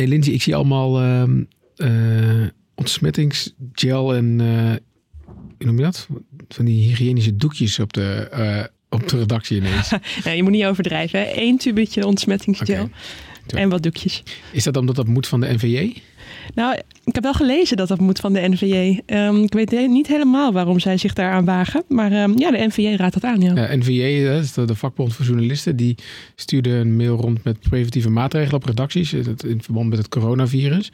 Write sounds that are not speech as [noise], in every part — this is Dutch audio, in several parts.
Hey Lindsay, ik zie allemaal ehm, eh, ontsmettingsgel en eh, hoe noem je dat? Van die hygiënische doekjes op de, eh, op de redactie ineens. [laughs] Ja, je moet niet overdrijven. hè. Eén tubetje ontsmettingsgel en wat doekjes. Is dat omdat dat moet van de NVJ? Nou, ik heb wel gelezen dat dat moet van de NVJ. Ehm, ik weet niet helemaal waarom zij zich daaraan wagen. Maar ehm, ja, de NVJ raadt dat aan, ja. Ja, NVJ, de, vakbond voor journalisten, die stuurde een mail rond met preventieve maatregelen op redacties eh, in verband met het coronavirus.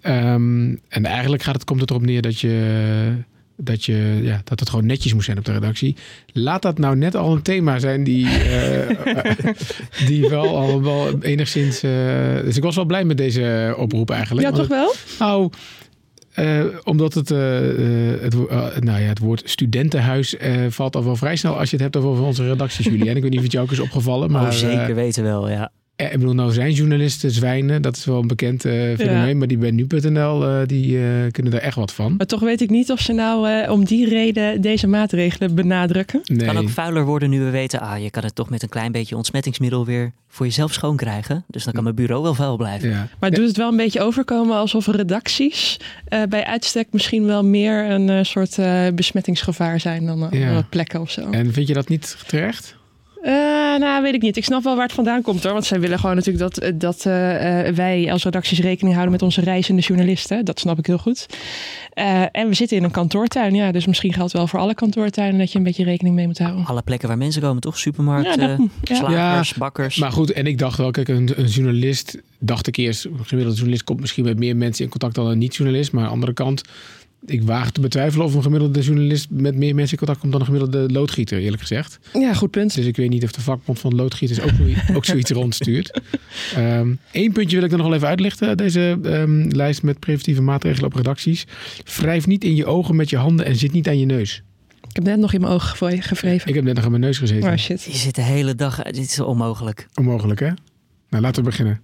Ehm, en eigenlijk gaat het, komt het erop neer dat je, dat, je, ja, dat het gewoon netjes moet zijn op de redactie. Laat dat nou net al een thema zijn die, eh, [laughs] die wel al wel enigszins. eh, dus ik was wel blij met deze oproep eigenlijk. Ja, toch wel? nou, eh, omdat het, het, nou ja, het woord studentenhuis eh, valt al wel vrij snel als je het hebt over onze redacties, Jullie. En ik weet niet of het jou ook is opgevallen, maar oh, zeker weten wel, ja. Eh, ik bedoel, nou zijn journalisten zwijnen, dat is wel een bekend eh, fenomeen, Ja. maar die bij nu.nl, eh, die eh, kunnen daar echt wat van. Maar toch weet ik niet of ze nou eh, om die reden deze maatregelen benadrukken. Nee. Het kan ook vuiler worden nu we weten, ah, je kan het toch met een klein beetje ontsmettingsmiddel weer voor jezelf schoon krijgen. Dus dan kan mijn bureau wel vuil blijven. ja. Maar doet het wel een beetje overkomen alsof redacties eh, bij uitstek misschien wel meer een eh, soort eh, besmettingsgevaar zijn dan eh, Ja. plekken of zo? En vind je dat niet terecht? Eh, nou, weet ik niet. Ik snap wel waar het vandaan komt hoor. Want zij willen gewoon natuurlijk dat, eh, dat eh, eh, wij als redacties rekening houden met onze reizende journalisten. Dat snap ik heel goed. Eh, en we zitten in een kantoortuin. Ja, dus misschien geldt wel voor alle kantoortuinen dat je een beetje rekening mee moet houden. Alle plekken waar mensen komen, toch? Supermarkten, Ja, dat- ja. slagers, bakkers. Maar goed, en ik dacht wel, kijk, een, een journalist, dacht ik eerst, een gemiddelde journalist komt misschien met meer mensen in contact dan een niet-journalist. Maar aan de andere kant, ik waag te betwijfelen of een gemiddelde jourist met meer mensen in contact komt dan een gemiddelde loodgieter, eerlijk gezegd. Ja, goed punt. Dus ik weet niet of de vakbond van loodgieters ook, zoiets- [laughs] ook zoiets rondstuurt. Ehm Eén puntje wil ik er nog wel even uitlichten. Deze ehm, lijst met preventieve maatregelen op redacties. Wrijf niet in je ogen met je handen en zit niet aan je neus. Ik heb net nog in mijn ogen gevre- gevreven. Ik heb net nog aan mijn neus gezeten. Oh shit. Je zit de hele dag, dit is onmogelijk. Onmogelijk, hè? Nou, laten we beginnen.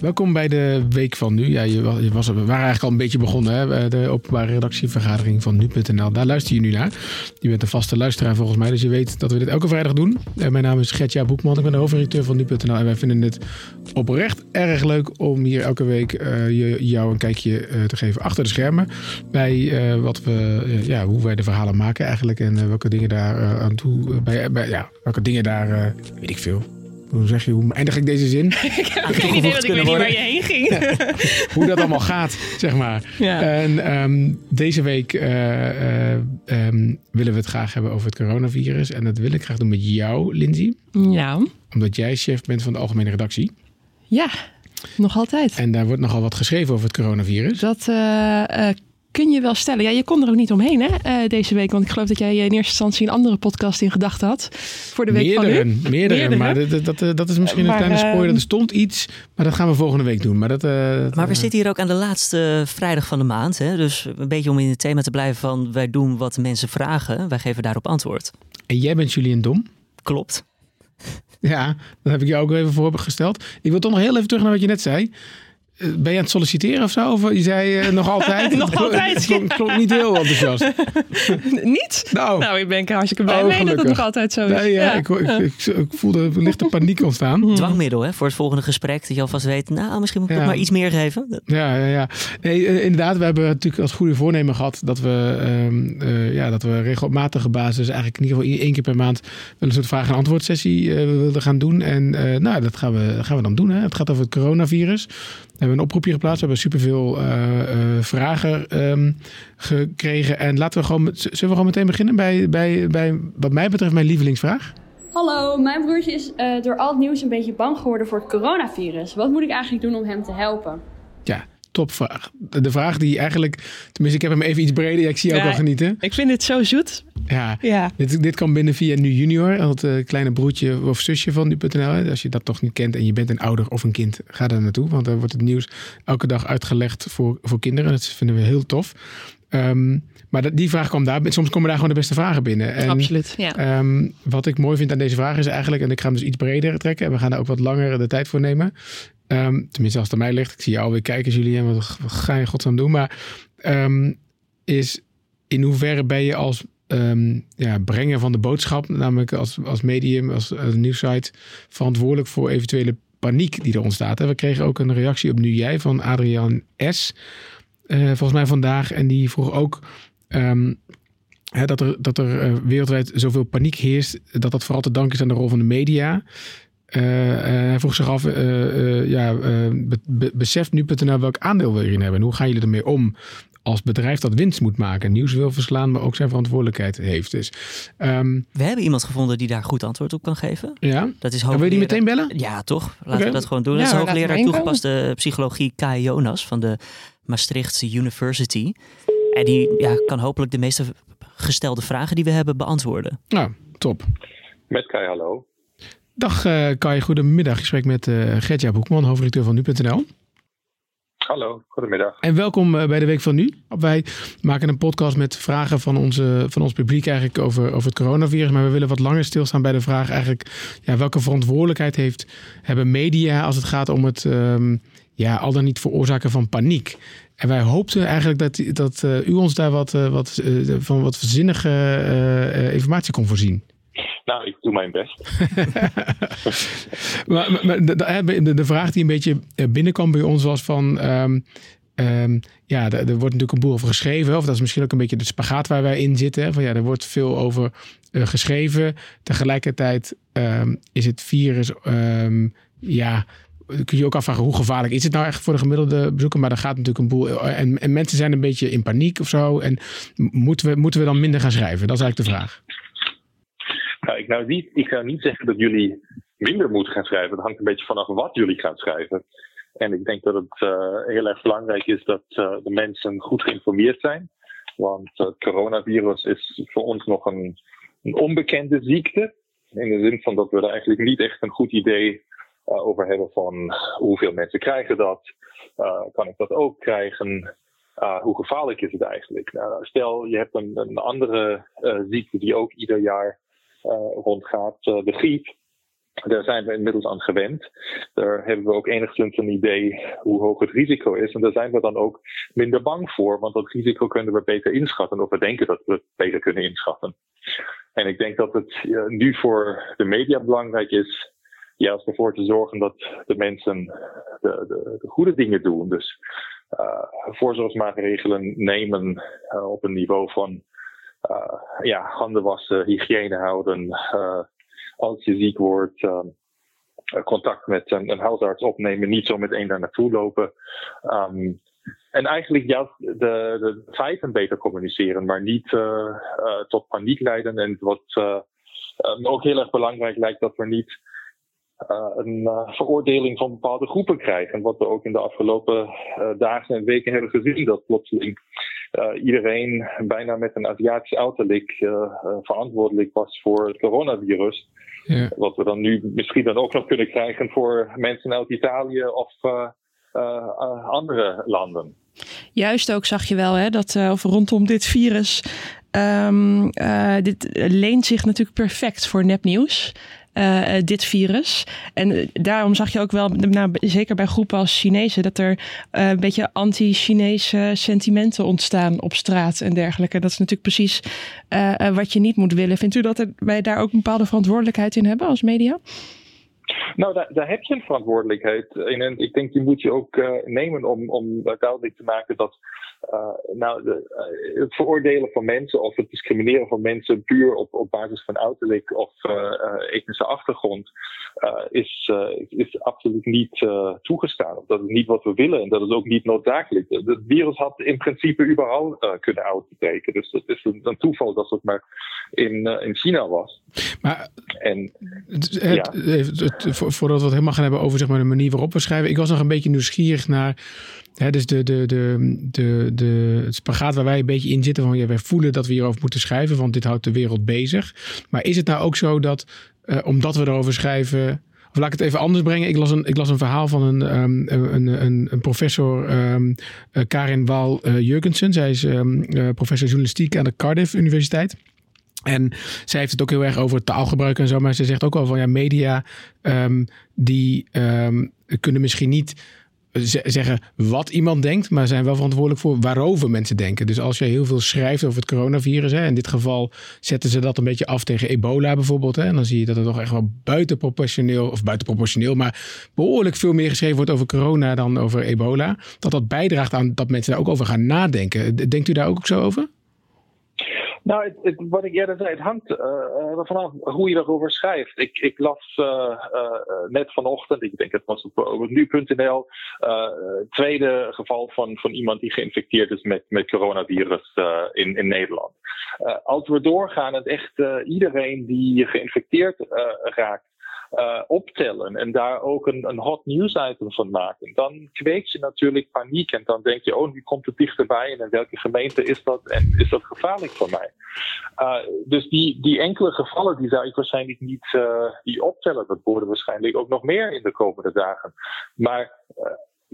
Welkom bij de week van nu. Ja, je was, was, we waren eigenlijk al een beetje begonnen. Hè? De openbare redactievergadering van nu.nl. Daar luister je nu naar. Je bent een vaste luisteraar volgens mij. Dus je weet dat we dit elke vrijdag doen. En mijn naam is Gertja Boekman. Ik ben de hoofdredacteur van nu.nl. En wij vinden het oprecht erg leuk om hier elke week eh, je, jou een kijkje eh, te geven achter de schermen. Bij eh, wat we, eh, ja, hoe wij de verhalen maken eigenlijk. En eh, welke dingen daar eh, aan toe. bij, bij, ja, welke dingen daar, eh, weet ik veel. Hoe zeg je, hoe eindig ik deze zin? [laughs] Ik heb geen idee, want ik weet niet waar je heen ging. [laughs] hoe dat allemaal gaat, zeg maar. Ja. En ehm, deze week eh, eh, ehm, willen we het graag hebben over het coronavirus. En dat wil ik graag doen met jou, Lindsay. Ja. Omdat jij chef bent van de algemene redactie. Ja, nog altijd. En daar wordt nogal wat geschreven over het coronavirus. Dat eh, kun je wel stellen. Ja, je kon er ook niet omheen hè, eh, deze week. Want ik geloof dat jij in eerste instantie een andere podcast in gedachten had. Voor de week van Meerdere, nu. meerdere, Meerdere. maar dat, dat, is misschien een kleine spoiler. ehm, Er stond iets, maar dat gaan we volgende week doen. Maar, dat, eh, dat, Maar we eh, zitten hier ook aan de laatste vrijdag van de maand. Hè? Dus een beetje om in het thema te blijven van wij doen wat mensen vragen. Wij geven daarop antwoord. En jij bent Julian Dom. Klopt. Ja, dat heb ik jou ook even voorgesteld. Ik wil toch nog heel even terug naar wat je net zei. Eh, Ben je aan het solliciteren of zo? Of je zei eh, [laughs] nog altijd? Nog altijd. Het klonk, klonk niet heel enthousiast. [laughs] Niet? Nou, Nou, ik ben er hartstikke blij Oh, mee dat het nog altijd zo is. nee, ja, Ik, ik, ik, ik voelde een lichte paniek ontstaan. Dwangmiddel hè, voor het volgende gesprek. Dat je alvast weet, nou misschien moet ik Ja. toch maar iets meer geven. Ja, ja, ja. Nee, eh, inderdaad, we hebben natuurlijk als goede voornemen gehad dat we, ehm, eh, ja, dat we regelmatige basis, eigenlijk in ieder geval één keer per maand, een soort vraag- en antwoord sessie eh, wilden gaan doen. En eh, nou, dat gaan we, gaan we dan doen. Hè. Het gaat over het coronavirus. We hebben een oproepje geplaatst. We hebben superveel eh, vragen ehm, gekregen. En laten we gewoon, met- zullen we gewoon meteen beginnen bij, bij, bij, wat mij betreft, mijn lievelingsvraag. Hallo, mijn broertje is eh, door al het nieuws een beetje bang geworden voor het coronavirus. Wat moet ik eigenlijk doen om hem te helpen? Ja, topvraag. De de vraag die eigenlijk, tenminste, ik heb hem even iets breder. Ja, ik zie jou ook wel genieten. Ik vind dit zo zoet. Ja, Ja. Dit, dit kan binnen via Nu Junior, het eh, kleine broertje of zusje van nu.nl. Als je dat nog niet kent en je bent een ouder of een kind, ga daar naartoe. Want daar wordt het nieuws elke dag uitgelegd voor, voor kinderen. Dat vinden we heel tof. Ehm, maar dat, die vraag kwam daar. Soms komen daar gewoon de beste vragen binnen. En, Absoluut. Ja. ehm, wat ik mooi vind aan deze vraag is eigenlijk, en ik ga hem dus iets breder trekken. En we gaan daar ook wat langer de tijd voor nemen. Ehm, tenminste, als het aan mij ligt. Ik zie jou alweer kijken, Julien. Wat, ga je godsnaam doen? Maar ehm, is in hoeverre ben je als um, ja, brenger van de boodschap, namelijk als, als medium, als, als nieuwsite, verantwoordelijk voor eventuele paniek die er ontstaat. We kregen ook een reactie op Nu Jij van Adriaan S. Uh, volgens mij vandaag. En die vroeg ook dat er, dat er uh, wereldwijd zoveel paniek heerst. Dat dat vooral te danken is aan de rol van de media. Uh, hij vroeg zich af, ja, be beseft nu.nl welk aandeel wil je erin hebben? En hoe gaan jullie ermee om als bedrijf dat winst moet maken, nieuws wil verslaan, maar ook zijn verantwoordelijkheid heeft. Dus, um, we hebben iemand gevonden die daar goed antwoord op kan geven. Ja. Dat is wil je die meteen bellen? Ja, toch? Laten we dat gewoon doen. Ja, dat is hoogleraar toegepaste psychologie Kai Jonas van de Maastrichtse University. En die ja, kan hopelijk de meeste gestelde vragen die we hebben beantwoorden. Nou, top. Met Kai, hallo. Dag uh, Kai, goedemiddag. Ik spreek met uh, Gertja Boekman, hoofdredacteur van nu.nl. Hallo, goedemiddag. En welkom eh, bij de Week van Nu. Wij maken een podcast met vragen van, onze, van ons publiek eigenlijk over, over het coronavirus. Maar we willen wat langer stilstaan bij de vraag eigenlijk... Ja, welke verantwoordelijkheid heeft, hebben media als het gaat om het um, ja, al dan niet veroorzaken van paniek? En wij hoopten eigenlijk dat, dat uh, u ons daar wat, wat, van wat zinnige informatie kon voorzien. Nou, ik doe mijn best. [laughs] maar, de, de, vraag die een beetje eh, binnenkwam bij ons was van... Um, um, ja, er, wordt natuurlijk een boel over geschreven. Of dat is misschien ook een beetje de spagaat waar wij in zitten. Van ja, er wordt veel over uh, geschreven. Tegelijkertijd um, is het virus... ja, kun je ook afvragen hoe gevaarlijk is het nou echt voor de gemiddelde bezoeker. Maar er gaat natuurlijk een boel... En, en mensen zijn een beetje in paniek of zo. En moeten we, moeten we dan minder gaan schrijven? Dat is eigenlijk de vraag. Nou, ik, nou niet, ik niet zeggen dat jullie minder moeten gaan schrijven. Het hangt een beetje vanaf wat jullie gaan schrijven. En ik denk dat het uh, heel erg belangrijk is dat uh, de mensen goed geïnformeerd zijn. Want het coronavirus is voor ons nog een, een, onbekende ziekte. In de zin van dat we er eigenlijk niet echt een goed idee over hebben van hoeveel mensen krijgen dat. kan ik dat ook krijgen? hoe gevaarlijk is het eigenlijk? Nou, stel je hebt een, een andere ziekte die ook ieder jaar eh, rondgaat, eh, de griep. Daar zijn we inmiddels aan gewend. Daar hebben we ook enigszins een idee hoe hoog het risico is. En daar zijn we dan ook minder bang voor, want dat risico kunnen we beter inschatten, of we denken dat we het beter kunnen inschatten. En ik denk dat het uh, nu voor de media belangrijk is, juist ervoor te zorgen dat de mensen de, de, de goede dingen doen. Dus voorzorgsmaatregelen nemen op een niveau van ja, handen wassen, hygiëne houden. Uh, als je ziek wordt, uh, contact met een, een, huisarts opnemen, niet zo meteen daar naartoe lopen. Um, en eigenlijk juist de, de feiten beter communiceren, maar niet tot paniek leiden. En wat ook heel erg belangrijk lijkt, dat we niet een uh, veroordeling van bepaalde groepen krijgen. Wat we ook in de afgelopen uh, dagen en weken hebben gezien, dat plotseling iedereen bijna met een Aziatisch uiterlijk verantwoordelijk was voor het coronavirus. Ja. Wat we dan nu misschien dan ook nog kunnen krijgen voor mensen uit Italië of andere landen. Juist ook zag je wel hè, dat of rondom dit virus. Um, dit leent zich natuurlijk perfect voor nepnieuws. Uh, dit virus. En uh, daarom zag je ook wel, nou, zeker bij groepen als Chinezen, dat er een beetje anti-Chinese sentimenten ontstaan op straat en dergelijke. Dat is natuurlijk precies wat je niet moet willen. Vindt u dat wij daar ook een bepaalde verantwoordelijkheid in hebben als media? Nou, daar, heb je een verantwoordelijkheid in. En ik denk die moet je ook nemen om, om duidelijk te maken dat nou, de, uh, het veroordelen van mensen of het discrimineren van mensen puur op, op basis van uiterlijk of etnische achtergrond is, is absoluut niet toegestaan. Dat is niet wat we willen en dat is ook niet noodzakelijk. Het virus had in principe überhaupt kunnen uitbreken. Dus het is een, een, toeval dat het maar in, in China was. Maar en, het, ja. het, voordat we het helemaal gaan hebben over zeg maar, de manier waarop we schrijven. Ik was nog een beetje nieuwsgierig naar. Hè, dus de, de, de, de, de, het spagaat waar wij een beetje in zitten. Van ja, wij voelen dat we hierover moeten schrijven, want dit houdt de wereld bezig. Maar is het nou ook zo dat, uh, omdat we erover schrijven. Of laat ik het even anders brengen. Ik las een, ik las een verhaal van een, um, een, een, een, professor, um, Karin Waal uh, Jurgensen. Zij is um, professor journalistiek aan de Cardiff Universiteit. En zij heeft het ook heel erg over taalgebruik en zo. Maar ze zegt ook wel van ja, media die kunnen misschien niet zeggen wat iemand denkt, maar zijn wel verantwoordelijk voor waarover mensen denken. Dus als je heel veel schrijft over het coronavirus, hè, in dit geval zetten ze dat een beetje af tegen ebola bijvoorbeeld. Hè, en dan zie je dat er toch echt wel buitenproportioneel, of buitenproportioneel, maar behoorlijk veel meer geschreven wordt over corona dan over ebola. Dat dat bijdraagt aan dat mensen daar ook over gaan nadenken. Denkt u daar ook zo over? Nou, het, het, wat ik eerder zei, het hangt uh, vanaf hoe je daarover schrijft. Ik, ik las uh, net vanochtend, ik denk het was op, op nu.nl, tweede geval van, van iemand die geïnfecteerd is met, met coronavirus in, in Nederland. als we doorgaan en echt iedereen die geïnfecteerd raakt, uh, optellen en daar ook een, een hot news item van maken, dan kweekt je natuurlijk paniek en dan denk je, oh, nu komt het dichterbij en in welke gemeente is dat en is dat gevaarlijk voor mij? Uh, dus die, die enkele gevallen die zou ik waarschijnlijk niet uh, die optellen. Dat worden waarschijnlijk ook nog meer in de komende dagen. Maar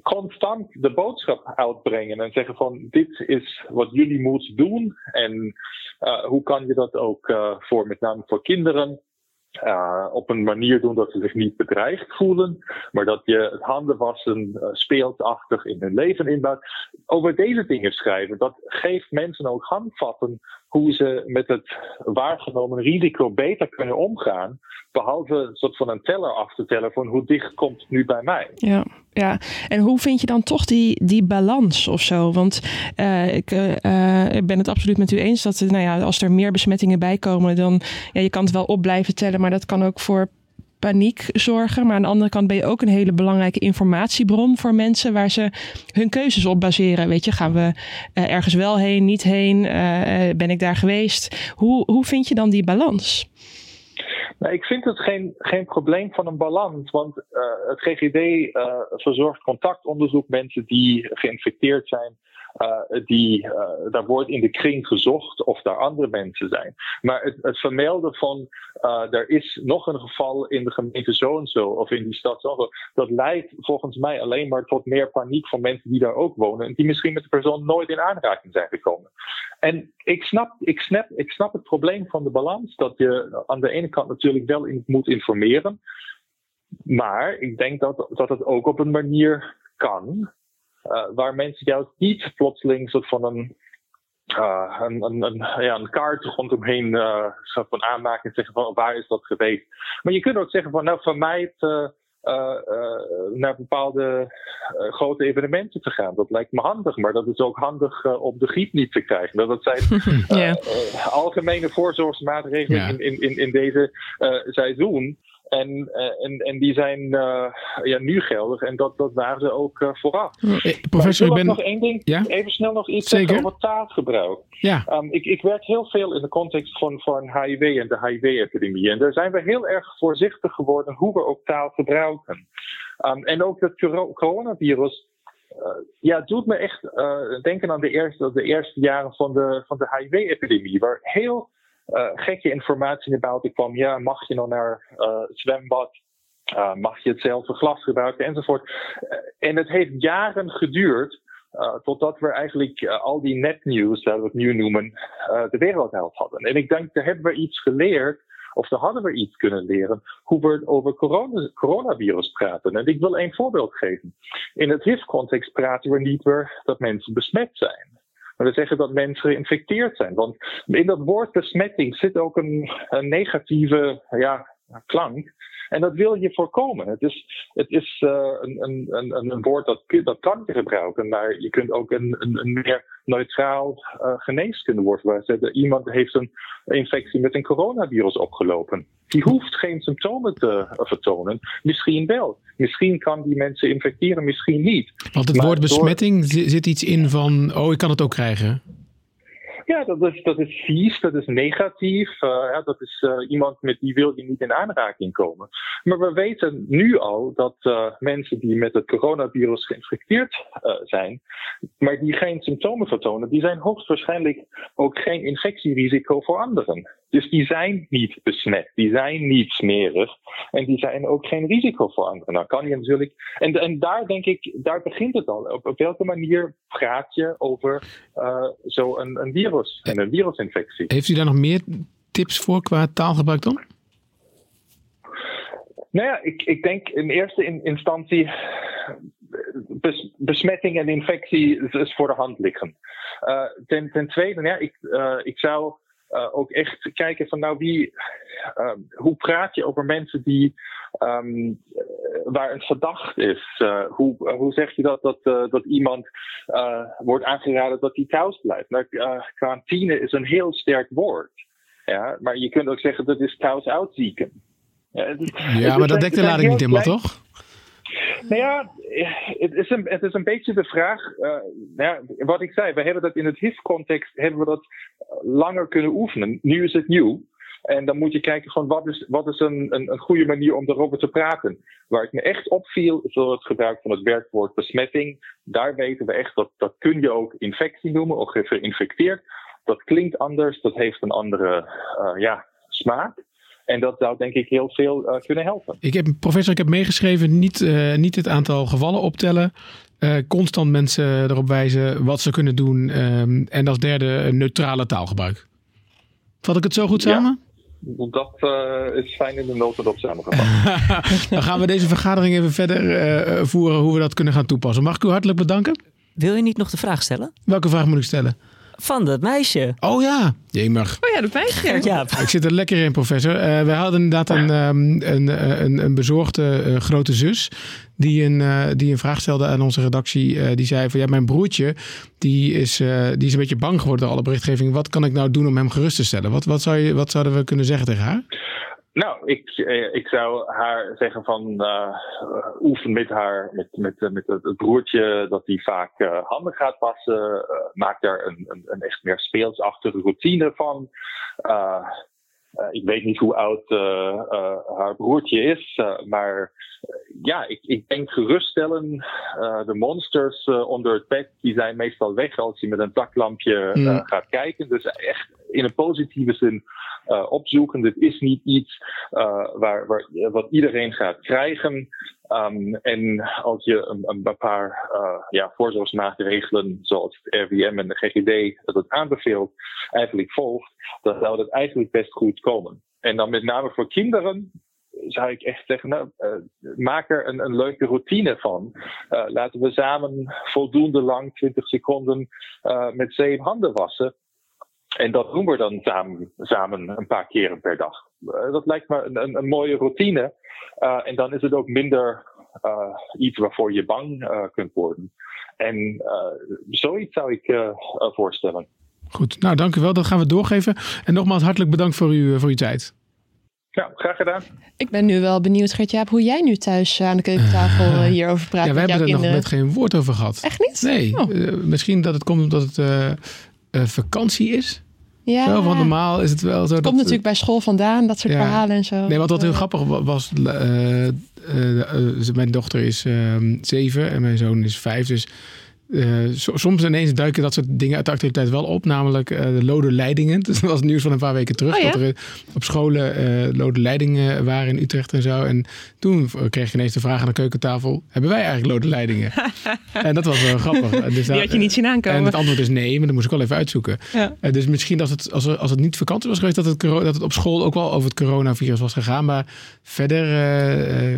constant de boodschap uitbrengen en zeggen van dit is wat jullie moeten doen en hoe kan je dat ook voor met name voor kinderen uh, op een manier doen dat ze zich niet bedreigd voelen, maar dat je het handenwassen uh, speeltachtig in hun leven inbouwt. Over deze dingen schrijven, dat geeft mensen ook handvatten hoe ze met het waargenomen risico beter kunnen omgaan. Behalve een soort van een teller af te tellen van hoe dicht komt nu bij mij. Ja, ja. en hoe vind je dan toch die, die balans of zo? Want ik, uh, ik ben het absoluut met u eens dat nou ja, als er meer besmettingen bij komen, dan ja, je kan het wel op blijven tellen, maar dat kan ook voor paniek zorgen. Maar aan de andere kant ben je ook een hele belangrijke informatiebron voor mensen waar ze hun keuzes op baseren. Weet je, gaan we uh, ergens wel heen, niet heen? Uh, ben ik daar geweest? Hoe, hoe vind je dan die balans? Nou, ik vind het geen, geen probleem van een balans, want het GGD verzorgt contactonderzoek mensen die geïnfecteerd zijn die, uh, daar wordt in de kring gezocht of daar andere mensen zijn. Maar het, het vermelden van uh, er is nog een geval in de gemeente zo en zo of in die stad zo, zo dat leidt volgens mij alleen maar tot meer paniek van mensen die daar ook wonen en die misschien met de persoon nooit in aanraking zijn gekomen. En ik snap, ik snap, ik snap het probleem van de balans dat je aan de ene kant natuurlijk wel moet informeren. Maar ik denk dat, dat het ook op een manier kan waar mensen juist niet plotseling soort van een, uh, een, een, een, ja, een kaart rondomheen uh, soort van aanmaken en zeggen van waar is dat geweest. Maar je kunt ook zeggen van nou van mij het uh, naar bepaalde grote evenementen te gaan. Dat lijkt me handig, maar dat is ook handig op de griep niet te krijgen. Dat zijn [laughs] yeah. algemene voorzorgsmaatregelen in, in, in deze seizoen. En, uh, en, en die zijn uh, ja, nu geldig en dat, dat waren ze ook uh, vooraf. Eh, professor, ik ben... nog één ding, ja? even snel nog iets Zeker? zeggen over taalgebruik. Ja. Um, ik, ik werk heel veel in de context van, van HIV en de HIV-epidemie. En daar zijn we heel erg voorzichtig geworden hoe we ook taal gebruiken. Um, en ook het coronavirus uh, ja, het doet me echt uh, denken aan de eerste, de eerste jaren van de, van de HIV-epidemie, waar heel gekke informatie naar buiten kwam. Ja, mag je nog naar uh, het zwembad? Uh, mag je hetzelfde glas gebruiken? Enzovoort. en het heeft jaren geduurd totdat we eigenlijk al die netnieuws, dat we het nu noemen, de wereld uit hadden. En ik denk, daar hebben we iets geleerd of daar hadden we iets kunnen leren hoe we over corona, coronavirus praten. En ik wil een voorbeeld geven. In het HIV-context praten we niet meer dat mensen besmet zijn. Maar we zeggen dat mensen geïnfecteerd zijn. Want in dat woord besmetting zit ook een, een negatieve ja, klank. En dat wil je voorkomen. Het is, het is uh, een, een, een, woord dat, dat kan je gebruiken, maar je kunt ook een, een, een meer neutraal uh, geneeskundewoord zeggen. Iemand heeft een infectie met een coronavirus opgelopen. Die hoeft geen symptomen te vertonen. Misschien wel. Misschien kan die mensen infecteren, misschien niet. Want het woord besmetting zit iets in van, oh, ik kan het ook krijgen. Ja, dat is, dat is vies, dat is negatief. Uh, dat is uh, iemand met die wil je niet in aanraking komen. Maar we weten nu al dat uh, mensen die met het coronavirus geïnfecteerd zijn, maar die geen symptomen vertonen, die zijn hoogstwaarschijnlijk ook geen infectierisico voor anderen. Dus die zijn niet besmet, die zijn niet smerig en die zijn ook geen risico voor anderen. Nou kan je natuurlijk. En, en daar denk ik, daar begint het al. Op, op welke manier praat je over uh, zo'n een virus en een virusinfectie? Heeft u daar nog meer tips voor qua taalgebruik dan? Nou ja, ik, ik denk in eerste instantie besmetting en infectie is voor de hand liggen. Uh, ten, ten tweede, ja, ik, uh, ik zou uh, ook echt kijken van nou wie, hoe praat je over mensen die um, waar een verdacht is? hoe, hoe zeg je dat dat, dat iemand wordt aangeraden dat hij thuis blijft? Nou, quarantine is een heel sterk woord. Ja, maar je kunt ook zeggen dat is thuis uitzieken. Ja, ja maar dat dekt de lading niet helemaal, toch? Nou ja, het is een, is een beetje de vraag. Uh, nou ja, wat ik zei, we hebben dat in het HIV-context hebben we dat langer kunnen oefenen. Nu is het nieuw. En dan moet je kijken van wat is, wat is een, een, een goede manier om erover te praten. Waar ik me echt opviel, is door het gebruik van het werkwoord besmetting. Daar weten we echt dat dat kun je ook infectie noemen of geïnfecteerd. Dat klinkt anders, dat heeft een andere uh, ja, smaak. En dat zou denk ik heel veel uh, kunnen helpen. Ik heb, professor, ik heb meegeschreven, niet, uh, niet het aantal gevallen optellen. Uh, constant mensen erop wijzen wat ze kunnen doen. Um, en als derde neutrale taalgebruik. Vat ik het zo goed samen? Ja. Dat is fijn in de notendop samengevat. [laughs] Dan gaan we deze vergadering even verder voeren hoe we dat kunnen gaan toepassen. Mag ik u hartelijk bedanken? Wil je niet nog de vraag stellen? Welke vraag moet ik stellen? Van dat meisje. Oh ja, jemig. Oh ja, dat meisje. [laughs] Ja. Ik zit er lekker in, professor. Uh, wij hadden inderdaad een, um, een, een, een bezorgde uh, grote zus. Die een, uh, die een vraag stelde aan onze redactie. die zei van ja, mijn broertje die is, die is een beetje bang geworden door alle berichtgeving. Wat kan ik nou doen om hem gerust te stellen? Wat, wat, zou je, wat zouden we kunnen zeggen tegen haar? Nou, ik, eh, ik zou haar zeggen van uh, oefen met haar, met, met, eh, met het broertje dat hij vaak uh, handen gaat wassen. maak daar een, een, een, echt meer speelsachtige routine van. Ik weet niet hoe oud haar broertje is, maar ja, ik, ik denk geruststellen. de monsters onder het bed, die zijn meestal weg als je met een taklampje mm. gaat kijken. Dus echt in een positieve zin opzoeken. Dit is niet iets waar, waar, wat iedereen gaat krijgen. Um, en als je een, een paar uh, ja, voorzorgsmaatregelen, zoals het RVM en de GGD dat het aanbeveelt, eigenlijk volgt, dan zou dat eigenlijk best goed komen. En dan met name voor kinderen zou ik echt zeggen, nou, uh, maak er een, een, leuke routine van. Uh, laten we samen voldoende lang, 20 seconden, met zeep handen wassen. En dat doen we dan samen, samen een paar keren per dag. Uh, dat lijkt me een, een, een mooie routine. Uh, en dan is het ook minder uh, iets waarvoor je bang kunt worden. En zoiets zou ik voorstellen. Goed, nou dank u wel. Dat gaan we doorgeven. En nogmaals hartelijk bedankt voor, u, voor uw tijd. Ja, graag gedaan. Ik ben nu wel benieuwd, Gertjaap, hoe jij nu thuis aan de keukentafel hierover praat. Ja, wij hebben er nog net geen woord over gehad. Echt niet? Nee, oh. misschien dat het komt omdat het vakantie is. Ja. Zo, want normaal is het wel zo. Het komt natuurlijk bij school vandaan, dat soort verhalen en zo. Nee, wat wat heel grappig was. Uh, uh, uh, mijn dochter is ehm, zeven en mijn zoon is vijf. Dus uh, soms ineens duiken dat soort dingen uit de actualiteit wel op, namelijk uh, de lode leidingen. Dus [laughs] dat was nieuws van een paar weken terug. Oh, ja? Dat er op scholen uh, lode leidingen waren in Utrecht en zo. En toen kreeg je ineens de vraag aan de keukentafel: hebben wij eigenlijk lode leidingen? [laughs] en dat was wel grappig. Dus Die had je niet zien aankomen. En het antwoord is nee, maar dat moest ik wel even uitzoeken. Ja. dus misschien als het, als, als het niet vakantie was geweest, dat het, dat het op school ook wel over het coronavirus was gegaan. Maar verder.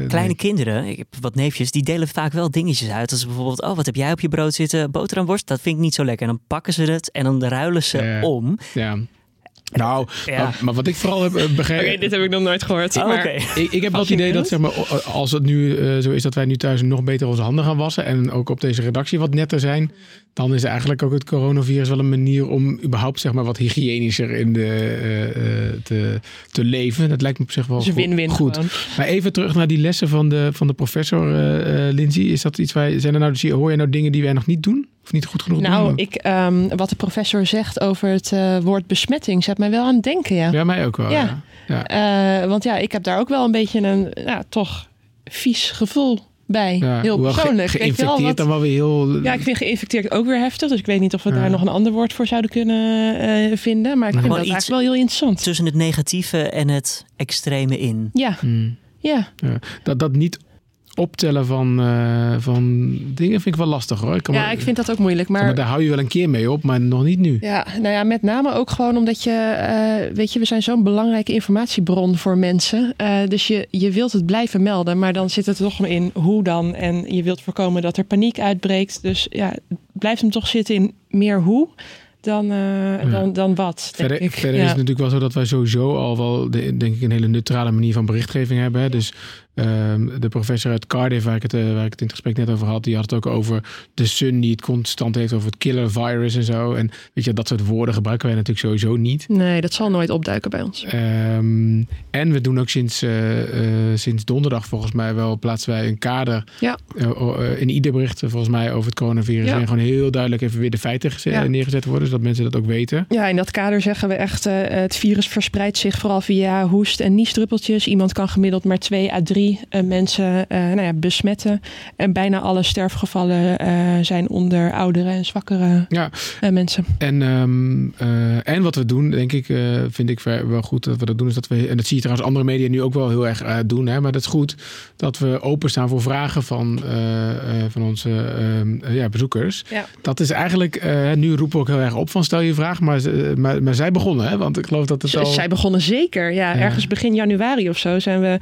Kleine nee. kinderen, ik heb wat neefjes, die delen vaak wel dingetjes uit. Als bijvoorbeeld: oh, wat heb jij op je brood zitten boterhamworst, dat vind ik niet zo lekker. En dan pakken ze het en dan ruilen ze om. Ja. Nou, maar, wat ik vooral heb eh, begrepen. [laughs] Oké, dit heb ik nog nooit gehoord. Oh, maar... ik, ik, heb wel het idee dat zeg maar, als het nu uh, zo is dat wij nu thuis nog beter onze handen gaan wassen. En ook op deze redactie wat netter zijn. Dan is eigenlijk ook het coronavirus wel een manier om überhaupt zeg maar, wat hygiënischer in de, uh, te, te leven. Dat lijkt me op zich wel dus goed. Win -win goed. Gewoon. Maar even terug naar die lessen van de, van de professor Lindsay. Is dat iets waar zijn er nou, hoor je nou dingen die wij nog niet doen? Of niet goed genoeg nou, doen? ik, um, wat de professor zegt over het uh, woord besmetting zet mij wel aan het denken. Ja, ja mij ook wel. Ja. ja. Uh, want ja, ik heb daar ook wel een beetje een toch vies gevoel bij. Ja, heel persoonlijk. Ge geïnfecteerd wel, wat, dan wel weer heel... Ja, ik vind geïnfecteerd ook weer heftig. Dus ik weet niet of we daar nog een ander woord voor zouden kunnen uh, vinden. Maar ik vind dat eigenlijk wel heel interessant. Tussen het negatieve en het extreme in. Ja. Hmm. Ja. Dat, dat niet optellen van, uh, van dingen vind ik wel lastig hoor. Ik ja, ik vind dat ook moeilijk. Maar... daar hou je wel een keer mee op, maar nog niet nu. Ja, nou ja, met name ook gewoon omdat je, uh, weet je, we zijn zo'n belangrijke informatiebron voor mensen. Uh, dus je, je wilt het blijven melden, maar dan zit het toch in hoe dan. En je wilt voorkomen dat er paniek uitbreekt. Dus ja, blijft hem toch zitten in meer hoe dan, uh, dan, dan wat. Verder, ik. verder is het natuurlijk wel zo dat wij sowieso al wel, denk ik, een hele neutrale manier van berichtgeving hebben. Hè? Dus Ehm, de professor uit Cardiff, waar ik, het, uh, waar ik het in het gesprek net over had, die had het ook over de sun die het constant heeft over het killer virus en zo. En weet je, dat soort woorden gebruiken wij natuurlijk sowieso niet. Nee, dat zal nooit opduiken bij ons. Ehm, en we doen ook sinds, uh, sinds donderdag volgens mij wel plaatsen wij een kader ja. in ieder bericht volgens mij over het coronavirus. En gewoon heel duidelijk even weer de feiten neergezet worden, zodat mensen dat ook weten. Ja, in dat kader zeggen we echt, het virus verspreidt zich vooral via hoest en niesdruppeltjes. Iemand kan gemiddeld maar twee à drie uh, mensen uh, nou ja, besmetten. En bijna alle sterfgevallen uh, zijn onder oudere en zwakkere ja. mensen. En, um, en wat we doen, denk ik, vind ik wel goed dat we dat doen, is dat we, en dat zie je trouwens andere media nu ook wel heel erg doen, hè, maar dat is goed dat we openstaan voor vragen van, van onze ehm, ja, bezoekers. Ja. Dat is eigenlijk, nu roepen we ook heel erg op van stel je vraag, maar, maar, maar zij begonnen, hè, want ik geloof dat het al... Zij begonnen zeker, ja. Ergens begin januari of zo zijn we,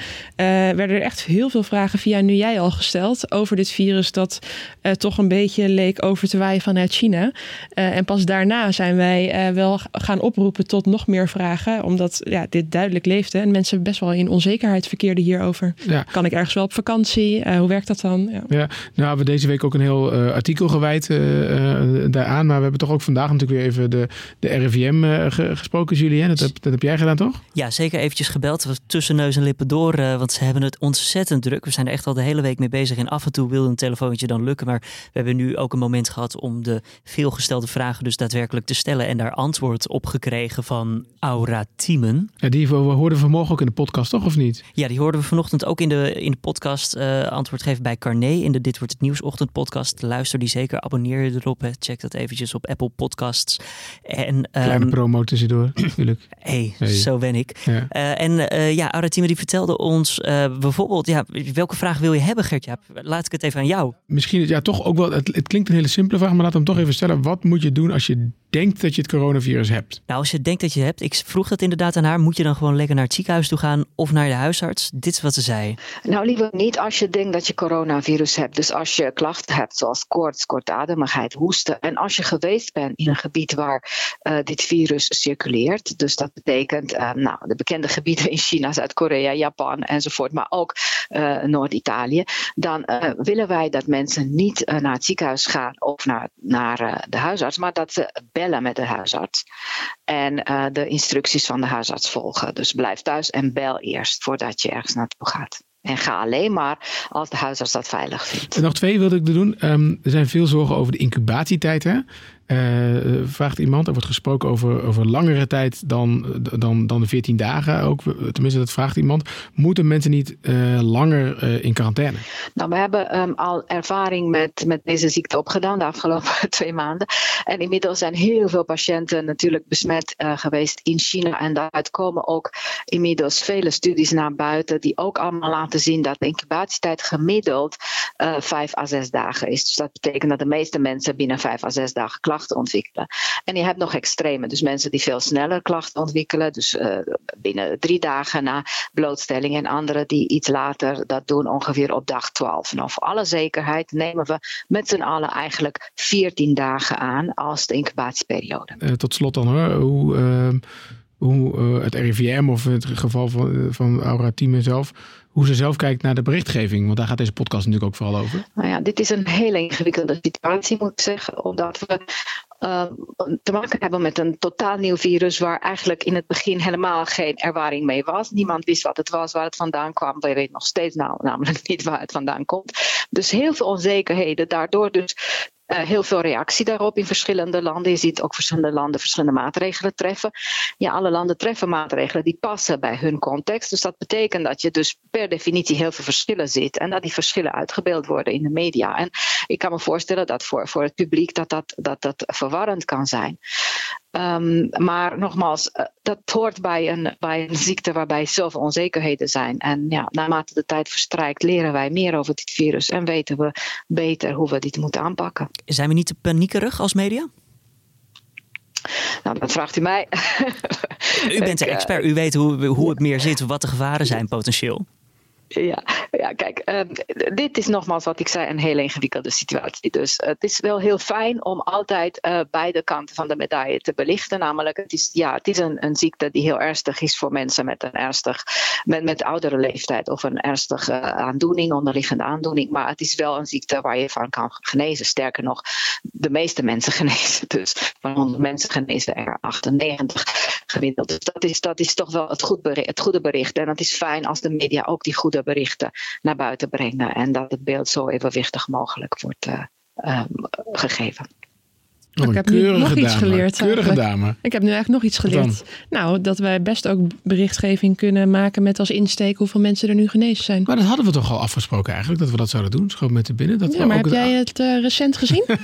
werden er echt heel veel vragen via nu jij al gesteld over dit virus dat uh, toch een beetje leek over te waaien vanuit China. Uh, en pas daarna zijn wij uh, wel gaan oproepen tot nog meer vragen, omdat ja, dit duidelijk leefde en mensen best wel in onzekerheid verkeerden hierover. Ja. Kan ik ergens wel op vakantie? hoe werkt dat dan? Ja. ja, nou hebben we deze week ook een heel artikel gewijd daaraan, maar we hebben toch ook vandaag natuurlijk weer even de, de RIVM gesproken, Julien. Dat heb, dat heb jij gedaan, toch? Ja, zeker eventjes gebeld. Tussen neus en lippen door, want ze hebben het ontzettend druk. We zijn er echt al de hele week mee bezig. En af en toe wilde een telefoontje dan lukken. Maar we hebben nu ook een moment gehad om de veelgestelde vragen dus daadwerkelijk te stellen. En daar antwoord op gekregen van Aura Thiemen. Ja, die hoorden we vanmorgen ook in de podcast, toch? Of niet? Ja, die hoorden we vanochtend ook in de, in de podcast uh, antwoord geven bij Carné. In de Dit Wordt Het Nieuws podcast. Luister die zeker. Abonneer je erop. Hè. Check dat eventjes op Apple Podcasts. En, Kleine um, promo tussendoor, natuurlijk. Hey, hey, zo ben ik. Ja. Uh, en uh, ja, Aura Thiemen die vertelde ons bijvoorbeeld ja, welke vraag wil je hebben, Gertja? Laat ik het even aan jou. Misschien, ja, toch ook wel. Het, het klinkt een hele simpele vraag, maar laat hem toch even stellen. Wat moet je doen als je denkt dat je het coronavirus hebt? Nou, als je denkt dat je het hebt, ik vroeg dat inderdaad aan haar. Moet je dan gewoon lekker naar het ziekenhuis toe gaan of naar de huisarts? Dit is wat ze zei. Nou, liever niet als je denkt dat je coronavirus hebt. Dus als je klachten hebt, zoals koorts, kortademigheid, hoesten. En als je geweest bent in een gebied waar uh, dit virus circuleert. Dus dat betekent, uh, nou, de bekende gebieden in China, Zuid-Korea, Japan enzovoort. Maar ook uh, Noord-Italië. Dan willen wij dat mensen niet naar het ziekenhuis gaan of naar, naar de huisarts. Maar dat ze bellen met de huisarts. En uh, de instructies van de huisarts volgen. Dus blijf thuis en bel eerst voordat je ergens naartoe gaat. En ga alleen maar als de huisarts dat veilig vindt. En nog twee wilde ik doen. Um, er zijn veel zorgen over de incubatietijd. Hè? Uh, vraagt iemand, er wordt gesproken over, over langere tijd dan, dan, dan de 14 dagen. Ook, tenminste, dat vraagt iemand. Moeten mensen niet uh, langer uh, in quarantaine? Nou, we hebben um, al ervaring met, met deze ziekte opgedaan de afgelopen [laughs] twee maanden. En inmiddels zijn heel veel patiënten natuurlijk besmet geweest in China. En daaruit komen ook inmiddels vele studies naar buiten die ook allemaal laten zien dat de incubatietijd gemiddeld vijf à zes dagen is. Dus dat betekent dat de meeste mensen binnen vijf à zes dagen klaar ontwikkelen. En je hebt nog extreme, dus mensen die veel sneller klachten ontwikkelen, dus uh, binnen drie dagen na blootstelling, en anderen die iets later dat doen, ongeveer op dag 12. Nou, voor alle zekerheid nemen we met z'n allen eigenlijk 14 dagen aan als de incubatieperiode. Uh, tot slot dan hoor, hoe. Hoe uh, het RIVM of het geval van, van Aura Team zelf hoe ze zelf kijkt naar de berichtgeving. Want daar gaat deze podcast natuurlijk ook vooral over. Nou ja, dit is een hele ingewikkelde situatie, moet ik zeggen. Omdat we uh, te maken hebben met een totaal nieuw virus. waar eigenlijk in het begin helemaal geen ervaring mee was. Niemand wist wat het was, waar het vandaan kwam. We weten nog steeds nou, namelijk niet waar het vandaan komt. Dus heel veel onzekerheden. Daardoor dus uh, heel veel reactie daarop in verschillende landen. Je ziet ook verschillende landen verschillende maatregelen treffen. Ja, alle landen treffen maatregelen die passen bij hun context. Dus dat betekent dat je dus per definitie heel veel verschillen ziet. En dat die verschillen uitgebeeld worden in de media. En ik kan me voorstellen dat voor, voor het publiek dat dat, dat, dat verwarrend kan zijn. Ehm, maar nogmaals, uh, dat hoort bij een, bij een ziekte waarbij zoveel onzekerheden zijn. En ja, naarmate de tijd verstrijkt, leren wij meer over dit virus en weten we beter hoe we dit moeten aanpakken. Zijn we niet te paniekerig als media? Nou, dat vraagt u mij. U bent de expert, u weet hoe, hoe het meer zit, wat de gevaren zijn potentieel. Ja, ja kijk, uh, dit is nogmaals wat ik zei, een hele ingewikkelde situatie. Dus uh, het is wel heel fijn om altijd uh, beide kanten van de medaille te belichten. Namelijk, het is, ja, het is een, een ziekte die heel ernstig is voor mensen met een ernstig, met, met oudere leeftijd of een ernstige aandoening, onderliggende aandoening. Maar het is wel een ziekte waar je van kan genezen. Sterker nog, de meeste mensen [laughs] genezen. Dus van 100 mensen genezen er 98 gemiddeld. Dus dat is, dat is toch wel het, goed het goede bericht. En het is fijn als de media ook die goede berichten naar buiten brengen. En dat het beeld zo evenwichtig mogelijk wordt uh, um, gegeven. Oh, ik heb nu nog dame. iets geleerd. Keurige dame. Ik heb nu eigenlijk nog iets geleerd. Nou, dat wij best ook berichtgeving kunnen maken met als insteek hoeveel mensen er nu genezen zijn. Maar dat hadden we toch al afgesproken eigenlijk, dat we dat zouden doen. Schoon met de binnen. Dat Ja, maar ook heb jij het eh, recent gezien? [laughs]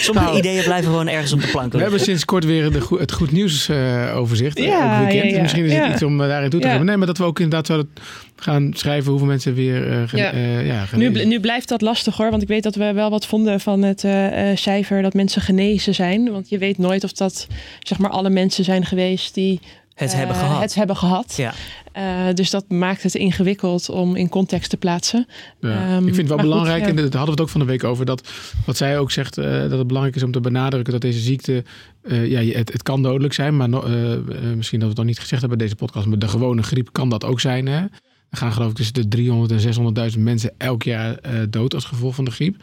Sommige Nou. ideeën blijven gewoon ergens op de plank We hebben sinds kort weer de het goed nieuws eh, overzicht. eh, Ja, elk weekend. ja, ja. Misschien is het Ja. iets om daarin toe te Ja. geven. Nee, maar dat we ook inderdaad zouden gaan schrijven hoeveel mensen weer eh ge- Ja. eh, ja, Nu, bl- nu blijft dat lastig hoor, want ik weet dat we wel wat vonden van het eh, eh, cijfer dat mensen genezen zijn. Want je weet nooit of dat zeg maar alle mensen zijn geweest die Het hebben gehad. Het hebben gehad. Ja. Eh, dus dat maakt het ingewikkeld om in context te plaatsen. Ja. Ehm, ik vind het wel goed, belangrijk, ja. en daar hadden we het ook van de week over, dat wat zij ook zegt, eh, dat het belangrijk is om te benadrukken dat deze ziekte, eh, ja, het, het kan dodelijk zijn, maar no- misschien dat we het nog niet gezegd hebben bij deze podcast, maar de gewone griep kan dat ook zijn. Hè? Gaan geloof ik tussen de 300 en 600.000 mensen elk jaar eh, dood als gevolg van de griep.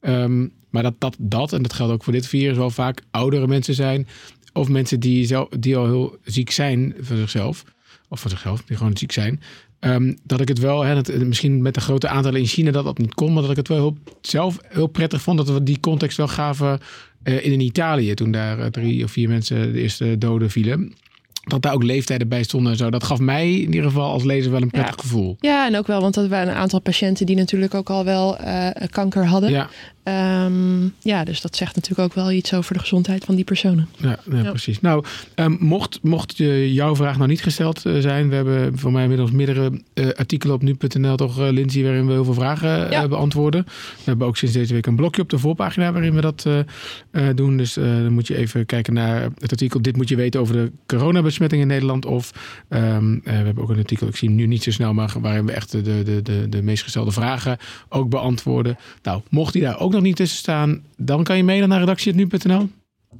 Ehm, maar dat, dat dat, en dat geldt ook voor dit virus, wel vaak oudere mensen zijn. Of mensen die, zelf, die al heel ziek zijn van zichzelf. Of van zichzelf, die gewoon ziek zijn. Ehm, dat ik het wel, hè, dat, misschien met de grote aantallen in China dat dat niet kon. Maar dat ik het wel zelf heel prettig vond dat we die context wel gaven eh, in Italië. Toen daar eh, drie of vier mensen de eerste doden vielen. Dat daar ook leeftijden bij stonden en zo. Dat gaf mij in ieder geval als lezer wel een prettig Ja. gevoel. Ja, en ook wel, want er waren een aantal patiënten die natuurlijk ook al wel eh, kanker hadden. Ja, Ehm, ja, dus dat zegt natuurlijk ook wel iets over de gezondheid van die personen. Ja, ja, Ja. precies. Nou, ehm, mocht, mocht eh, jouw vraag nou niet gesteld eh, zijn, we hebben voor mij inmiddels meerdere eh, artikelen op nu.nl toch, eh, Lindsay, waarin we heel veel vragen beantwoorden. We hebben ook sinds deze week een blokje op de voorpagina waarin we dat eh, eh, doen. Dus eh, dan moet je even kijken naar het artikel Dit moet je weten over de coronabesmetting in Nederland. Of ehm, eh, we hebben ook een artikel, ik zie hem nu niet zo snel, maar waarin we echt de, de, de, de meest gestelde vragen ook beantwoorden. Nou, mocht die daar ook nog niet tussen staan, dan kan je mailen naar redactie.nu.nl.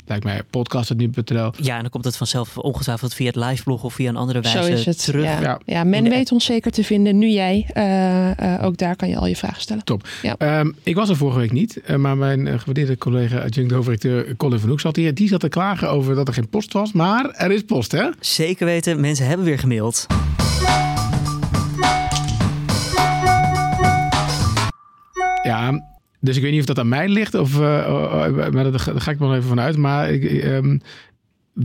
Lijkt mij podcast.nu.nl. Ja, en dan komt het vanzelf ongetwijfeld via het liveblog of via een andere Zo wijze is het. terug. Ja. Ja. Ja. men de weet ons zeker te vinden. Nu jij. Eh, eh, ook daar kan je al je vragen stellen. Ehm, ik was er vorige week niet, eh, maar mijn gewaardeerde collega adjunct hoofdredacteur Colin van Hoek zat hier. Die zat te klagen over dat er geen post was, maar er is post, hè? Zeker weten, mensen hebben weer gemaild. Ja, dus ik weet niet of dat aan mij ligt, of, eh, oh, oh, maar daar ga ik wel even vanuit. Maar ik, ehm,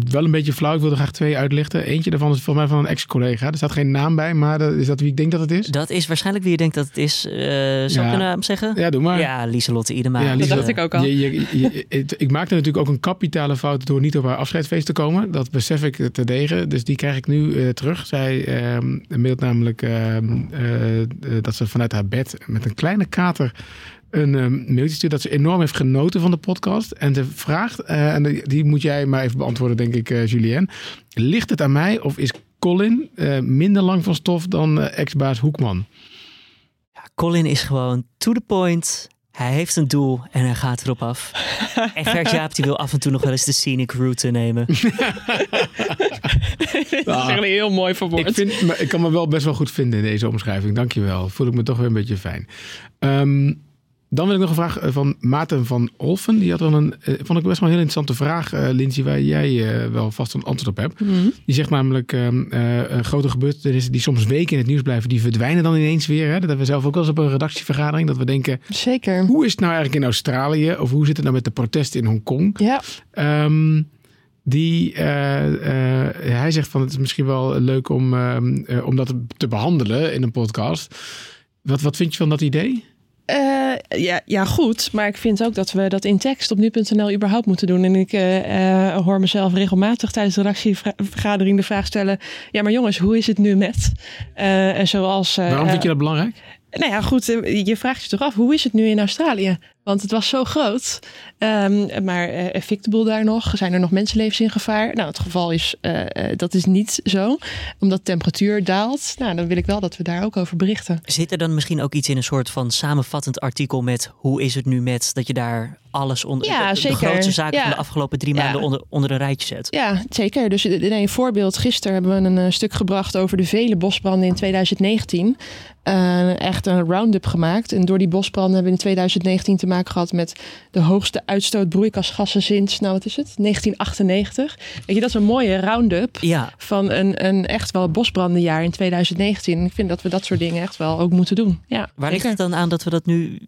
wel een beetje flauw, ik wilde graag twee uitlichten. Eentje daarvan is volgens mij van een ex-collega. Er staat geen naam bij, maar dat, is dat wie ik denk dat het is? Dat is waarschijnlijk wie je denkt dat het is. Eh zou Ja. ik naam zeggen? Ja, doe maar. Ja, Lieselotte Idema. Ja, Dat dacht ik ook al. Je, je, je- het- ik maakte natuurlijk ook een kapitale fout door niet op haar afscheidsfeest te komen. Dat besef ik te degen. Dus die krijg ik nu eh, terug. Zij ehm mailt namelijk ehm, eh, eh, dat ze vanuit haar bed met een kleine kater een ehm, mailtje stuurt dat ze enorm heeft genoten van de podcast. En ze vraagt, eh, en die, die moet jij maar even beantwoorden, denk ik, eh Julien. Ligt het aan mij of is Colin eh, minder lang van stof dan eh, ex-baas Hoekman? Colin is gewoon to the point. Hij heeft een doel en hij gaat erop af. [laughs] en Gert Jaap die wil af en toe nog wel eens de scenic route nemen. [laughs] dat is echt heel mooi verwoord. Ik, vind, maar ik kan me wel best wel goed vinden in deze omschrijving. Dankjewel. Voel ik me toch weer een beetje fijn. Ehm, dan wil ik nog een vraag eh, van Maarten van Olfen. Die had wel een, eh, vond ik best wel een heel interessante vraag, eh Lindsay, waar jij wel vast een antwoord op hebt. Mhm. Die zegt namelijk, ehm, eh, eh, grote gebeurtenissen die soms weken in het nieuws blijven, die verdwijnen dan ineens weer. Hè? Dat hebben we zelf ook wel eens op een redactievergadering. Dat we denken, Zeker. hoe is het nou eigenlijk in Australië? Of hoe zit het nou met de protesten in Hongkong? Ja. Ehm, die, hij zegt van het is misschien wel leuk om, ehm, eh, om dat te behandelen in een podcast. Wat, wat vind je van dat idee? Ja, ja, goed. Maar ik vind ook dat we dat in tekst op nu.nl überhaupt moeten doen. En ik eh, eh, hoor mezelf regelmatig tijdens de redactievergadering de vraag stellen... ja, maar jongens, hoe is het nu met? Eh, en zoals... Waarom vind je dat belangrijk? Nou ja, goed. Je vraagt je toch af, hoe is het nu in Australië? Want het was zo groot. Ehm, maar eh fikt de boel daar nog? Zijn er nog mensenlevens in gevaar? Nou, het geval is, eh, eh, dat is niet zo. Omdat de temperatuur daalt. Nou, dan wil ik wel dat we daar ook over berichten. Zit er dan misschien ook iets in een soort van samenvattend artikel met hoe is het nu met dat je daar alles onder Ja, de, de zeker. grootste zaken Ja. van de afgelopen drie Ja. maanden onder, onder een rijtje zet? Ja, zeker. Dus eh, nee, een voorbeeld. Gisteren hebben we een eh, stuk gebracht over de vele bosbranden in 2019. Eh, echt een round-up gemaakt. En door die bosbranden hebben we in 2019 te maken gehad met de hoogste uitstoot broeikasgassen sinds, nou wat is het, 1998. Weet je, dat is een mooie round-up Ja, van een, een echt wel bosbrandenjaar in 2019. En ik vind dat we dat soort dingen echt wel ook moeten doen. Ja, waar ligt het dan aan dat we dat nu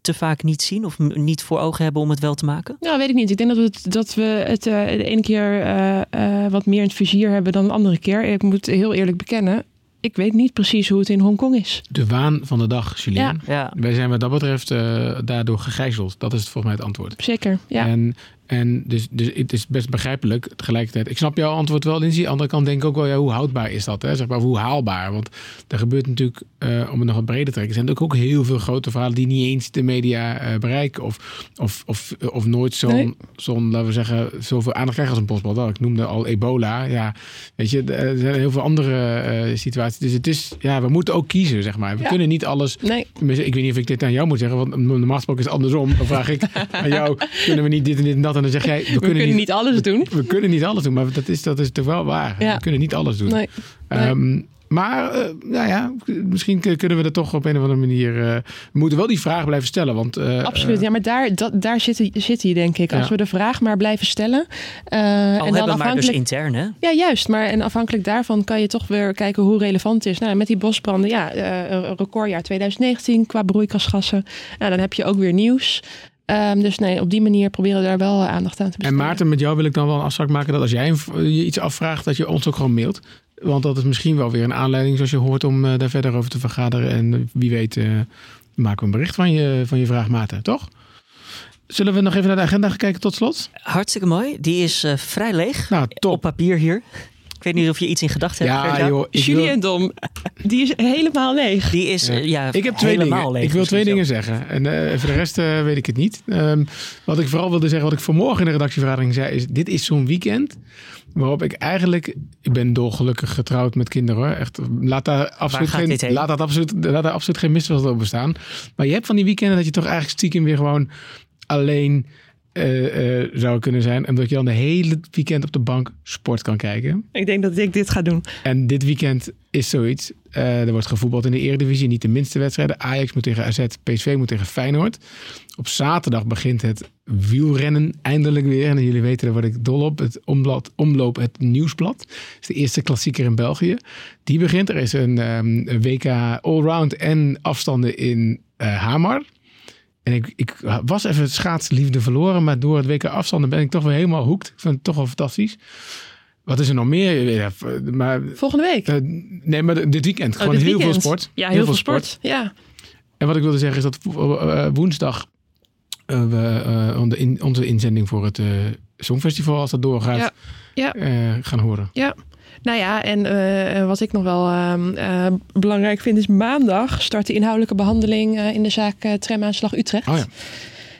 te vaak niet zien of niet voor ogen hebben om het wel te maken? Nou, weet ik niet. Ik denk dat we het, dat we het eh, de ene keer eh, eh, wat meer in het vizier hebben dan de andere keer. Ik moet heel eerlijk bekennen, ik weet niet precies hoe het in Hongkong is. De waan van de dag, Julien. Ja. Ja, Wij zijn wat dat betreft eh, daardoor gegijzeld. Dat is volgens mij het antwoord. Zeker, ja. En, en dus, dus het is best begrijpelijk tegelijkertijd. Ik snap jouw antwoord wel, Lindsay. Aan de andere kant denk ik ook wel, ja, hoe houdbaar is dat? Hè? Zeg maar, hoe haalbaar? Want er gebeurt natuurlijk, eh, om het nog wat breder te trekken... er zijn natuurlijk ook heel veel grote verhalen... die niet eens de media eh, bereiken. Of, of, of, of nooit zo'n, Nee. zo'n, laten we zeggen... zoveel aandacht krijgen als een. Wel, Ik noemde al ebola. Ja, weet je, er zijn heel veel andere eh, situaties. Dus het is, ja, we moeten ook kiezen, zeg maar. We Ja. kunnen niet alles... Nee, Ik weet niet of ik dit aan jou moet zeggen, want normaal gesproken is het andersom. Dan vraag ik [laughs] aan jou, kunnen we niet dit en dit en dat? En dan zeg jij, we, we kunnen niet alles doen. we kunnen niet alles doen. Maar dat is, dat is toch wel waar. Ja. We kunnen niet alles doen. Nee. Ehm, maar, eh, nou ja, misschien kunnen we dat toch op een of andere manier... eh, we moeten wel die vraag blijven stellen, want... eh, Absoluut, ja, maar daar, dat, daar zit, hij- zit hij, denk ik. Als Ja. we de vraag maar blijven stellen. eh, al en dan hebben we maar dus afhankelijk intern hè? Ja, juist. Maar en afhankelijk daarvan kan je toch weer kijken hoe relevant het is. Nou, met die bosbranden, ja, eh, een recordjaar 2019 qua broeikasgassen. Nou, dan heb je ook weer nieuws. Ehm, dus nee, op die manier proberen we daar wel eh, aandacht aan te En besteden. Maarten, met jou wil ik dan wel een afspraak maken dat als jij je iets afvraagt, dat je ons ook gewoon mailt. Want dat is misschien wel weer een aanleiding, zoals je hoort, om eh, daar verder over te vergaderen. En wie weet eh, maken we een bericht van je, van je vraag, Maarten, toch? Zullen we nog even naar de agenda gaan kijken tot slot? Hartstikke mooi. Die is eh, vrij leeg. Nou, top. Op papier hier. Ik weet niet of je iets in gedachten hebt. Ja, joh. Wil, en Dom, die is helemaal leeg. Die is ja, ik heb twee helemaal dingen. leeg. Ik wil twee dingen zeggen. En eh, voor de rest eh, weet ik het niet. Ehm, wat ik vooral wilde zeggen, wat ik vanmorgen in de redactievergadering zei, is: dit is zo'n weekend waarop ik eigenlijk, ik ben dolgelukkig getrouwd met kinderen hoor. Echt, laat daar absoluut geen, laat dat absoluut, laat daar absoluut geen misverstand over bestaan. Maar je hebt van die weekenden dat je toch eigenlijk stiekem weer gewoon alleen eh, eh, zou kunnen zijn, en dat je dan de hele weekend op de bank sport kan kijken. Ik denk dat ik dit ga doen. En dit weekend is zoiets. Eh, er wordt gevoetbald in de Eredivisie. Niet de minste wedstrijden. Ajax moet tegen AZ. PSV moet tegen Feyenoord. Op zaterdag begint het wielrennen eindelijk weer. En jullie weten, daar word ik dol op. Het omblad, omloop, het nieuwsblad. Het is de eerste klassieker in België. Die begint. Er is een, ehm, een WK allround en afstanden in Hamar. En ik, ik was even het schaatsliefde verloren. Maar door het WK afstanden ben ik toch weer helemaal hoekt. Ik vind het toch wel fantastisch. Wat is er nog meer? Ja, maar Volgende week. eh, nee, maar dit weekend. Oh, Gewoon dit heel weekend. veel sport. Ja, heel, veel sport. Ja. En wat ik wilde zeggen is dat eh, eh, woensdag we onze in- onze inzending voor het Songfestival, als dat doorgaat, Ja. Ja. gaan horen. Nou ja, en eh, wat ik nog wel ehm, eh, belangrijk vind is maandag start de inhoudelijke behandeling eh, in de zaak eh tramaanslag Utrecht. Oh ja.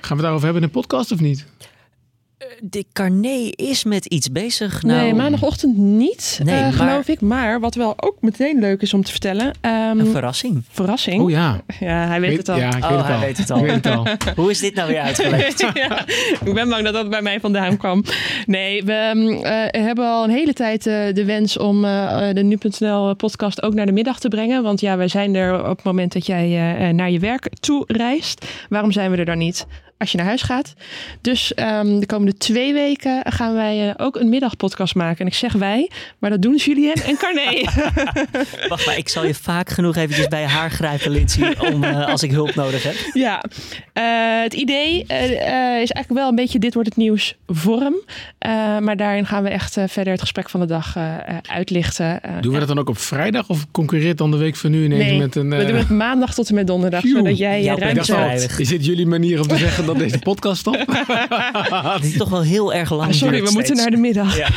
Gaan we daarover hebben in de podcast of niet? De Carné is met iets bezig. Nou, nee, maandagochtend niet, Nee, eh, maar- geloof ik. Maar wat wel ook meteen leuk is om te vertellen. ehm, Een verrassing. verrassing. Oh ja. Ja, hij weet het al. Ja, ik Oh, weet het hij al. weet het al. Weet het al. [laughs] Hoe is dit nou weer uitgelegd? [laughs] ja, ik ben bang dat dat bij mij vandaan kwam. Nee, we ehm, eh, hebben al een hele tijd eh, de wens om eh, de Nu.nl podcast ook naar de middag te brengen. Want ja, wij zijn er op het moment dat jij eh, eh, naar je werk toe reist. Waarom zijn we er dan niet? Als je naar huis gaat. Dus ehm, de komende twee weken gaan wij ook een middagpodcast maken. En ik zeg wij, maar dat doen Julien en Carné. [laughs] Wacht maar, ik zal je vaak genoeg eventjes bij haar grijpen, Lindsay, om, als ik hulp nodig heb. Ja, het idee is eigenlijk wel een beetje dit wordt het nieuws vorm. maar daarin gaan we echt verder het gesprek van de dag uitlichten. doen we dat dan ook op vrijdag of concurreert dan de week van nu ineens nee, met een... we doen het maandag tot en met donderdag, zodat jij je ruimte hebt. Is dit jullie manier om te zeggen dat deze podcast stopt? [laughs] Het is toch wel heel erg lang. Sorry, we moeten naar de middag. Ja.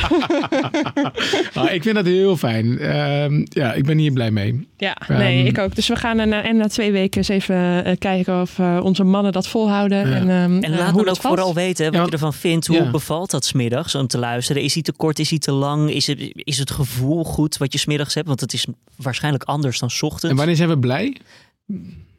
[laughs] ah, ik vind dat heel fijn. Uh, ja, ik ben hier blij mee. Ja, nee, um, ik ook. Dus we gaan na, en na twee weken eens even uh, kijken of uh, onze mannen dat volhouden. Ja. En, um, en laat me ook vooral weten wat ja, je ervan vindt. Hoe ja. bevalt dat smiddags om te luisteren? Is hij te kort? Is hij te lang? Is het, is het gevoel goed wat je smiddags hebt? Want het is waarschijnlijk anders dan 's ochtends. En wanneer zijn we blij?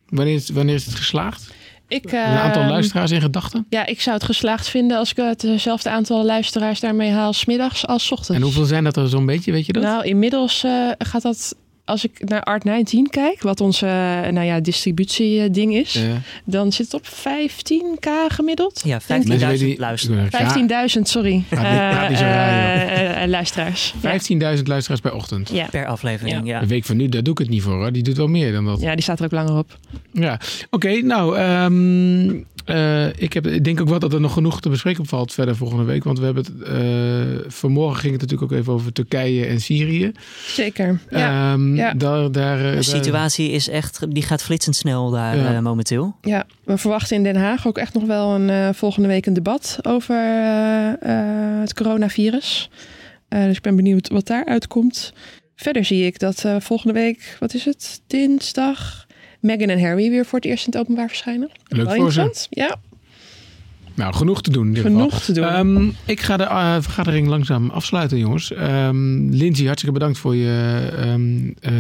Wanneer is, wanneer is het geslaagd? Ik, een aantal luisteraars in gedachten? Ja, ik zou het geslaagd vinden als ik hetzelfde aantal luisteraars daarmee haal, smiddags als 's ochtends. En hoeveel zijn dat er zo'n beetje, weet je dat? Nou, inmiddels uh, gaat dat als ik naar Art19 kijk, wat onze nou ja, distributieding is, ja. dan zit het op 15k gemiddeld. Ja, 15.000 luisteraars. 15.000, sorry. Ja, uh, uh, luisteraars. 15.000 luisteraars per ochtend. Ja. Per aflevering, ja. De week van nu, daar doe ik het niet voor hoor. Die doet wel meer dan dat. Ja, die staat er ook langer op. Ja, oké. Okay, nou, um, uh, ik, heb, ik denk ook wel dat er nog genoeg te bespreken valt verder volgende week. Want we hebben het, uh, vanmorgen ging het natuurlijk ook even over Turkije en Syrië. Zeker. Ja. Um, ja. Daar, daar, de situatie is echt, die gaat flitsend snel daar ja. uh, momenteel. Ja, we verwachten in Den Haag ook echt nog wel een volgende week een debat over het coronavirus. dus ik ben benieuwd wat daaruit komt. Verder zie ik dat volgende week, wat is het, dinsdag Meghan en Harry weer voor het eerst in het openbaar verschijnen. Leuk Wel voor ze. Ja. Nou, genoeg te doen. Genoeg geval. te doen. Um, ik ga de uh, vergadering langzaam afsluiten, jongens. Um, Lindsay, hartstikke bedankt voor je, um, uh,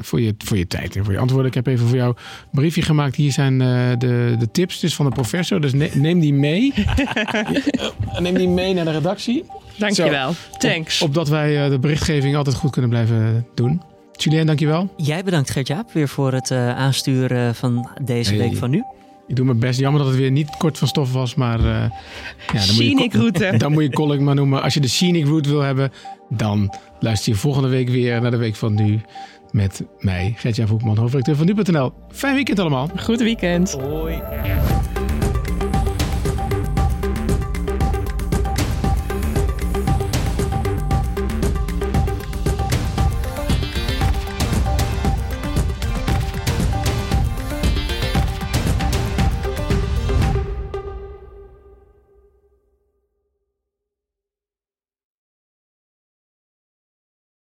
voor, je, voor je tijd en voor je antwoorden. Ik heb even voor jou een briefje gemaakt. Hier zijn uh, de, de tips dus van de professor. Dus ne neem die mee. [laughs] neem die mee naar de redactie. Dankjewel. Thanks. Op, opdat wij de berichtgeving altijd goed kunnen blijven doen. Julien, dankjewel. Jij bedankt Gert-Jaap weer voor het uh, aansturen van deze hey. week van nu. Ik doe mijn best. Jammer dat het weer niet kort van stof was, maar... Uh, ja, dan scenic moet je, route. Dan moet je Colin [laughs] maar noemen. Als je de scenic route wil hebben, dan luister je volgende week weer naar de week van nu. Met mij, Gert-Jaap Hoekman, hoofdredacteur van nu.nl. Fijn weekend allemaal. Goed weekend. Hoi.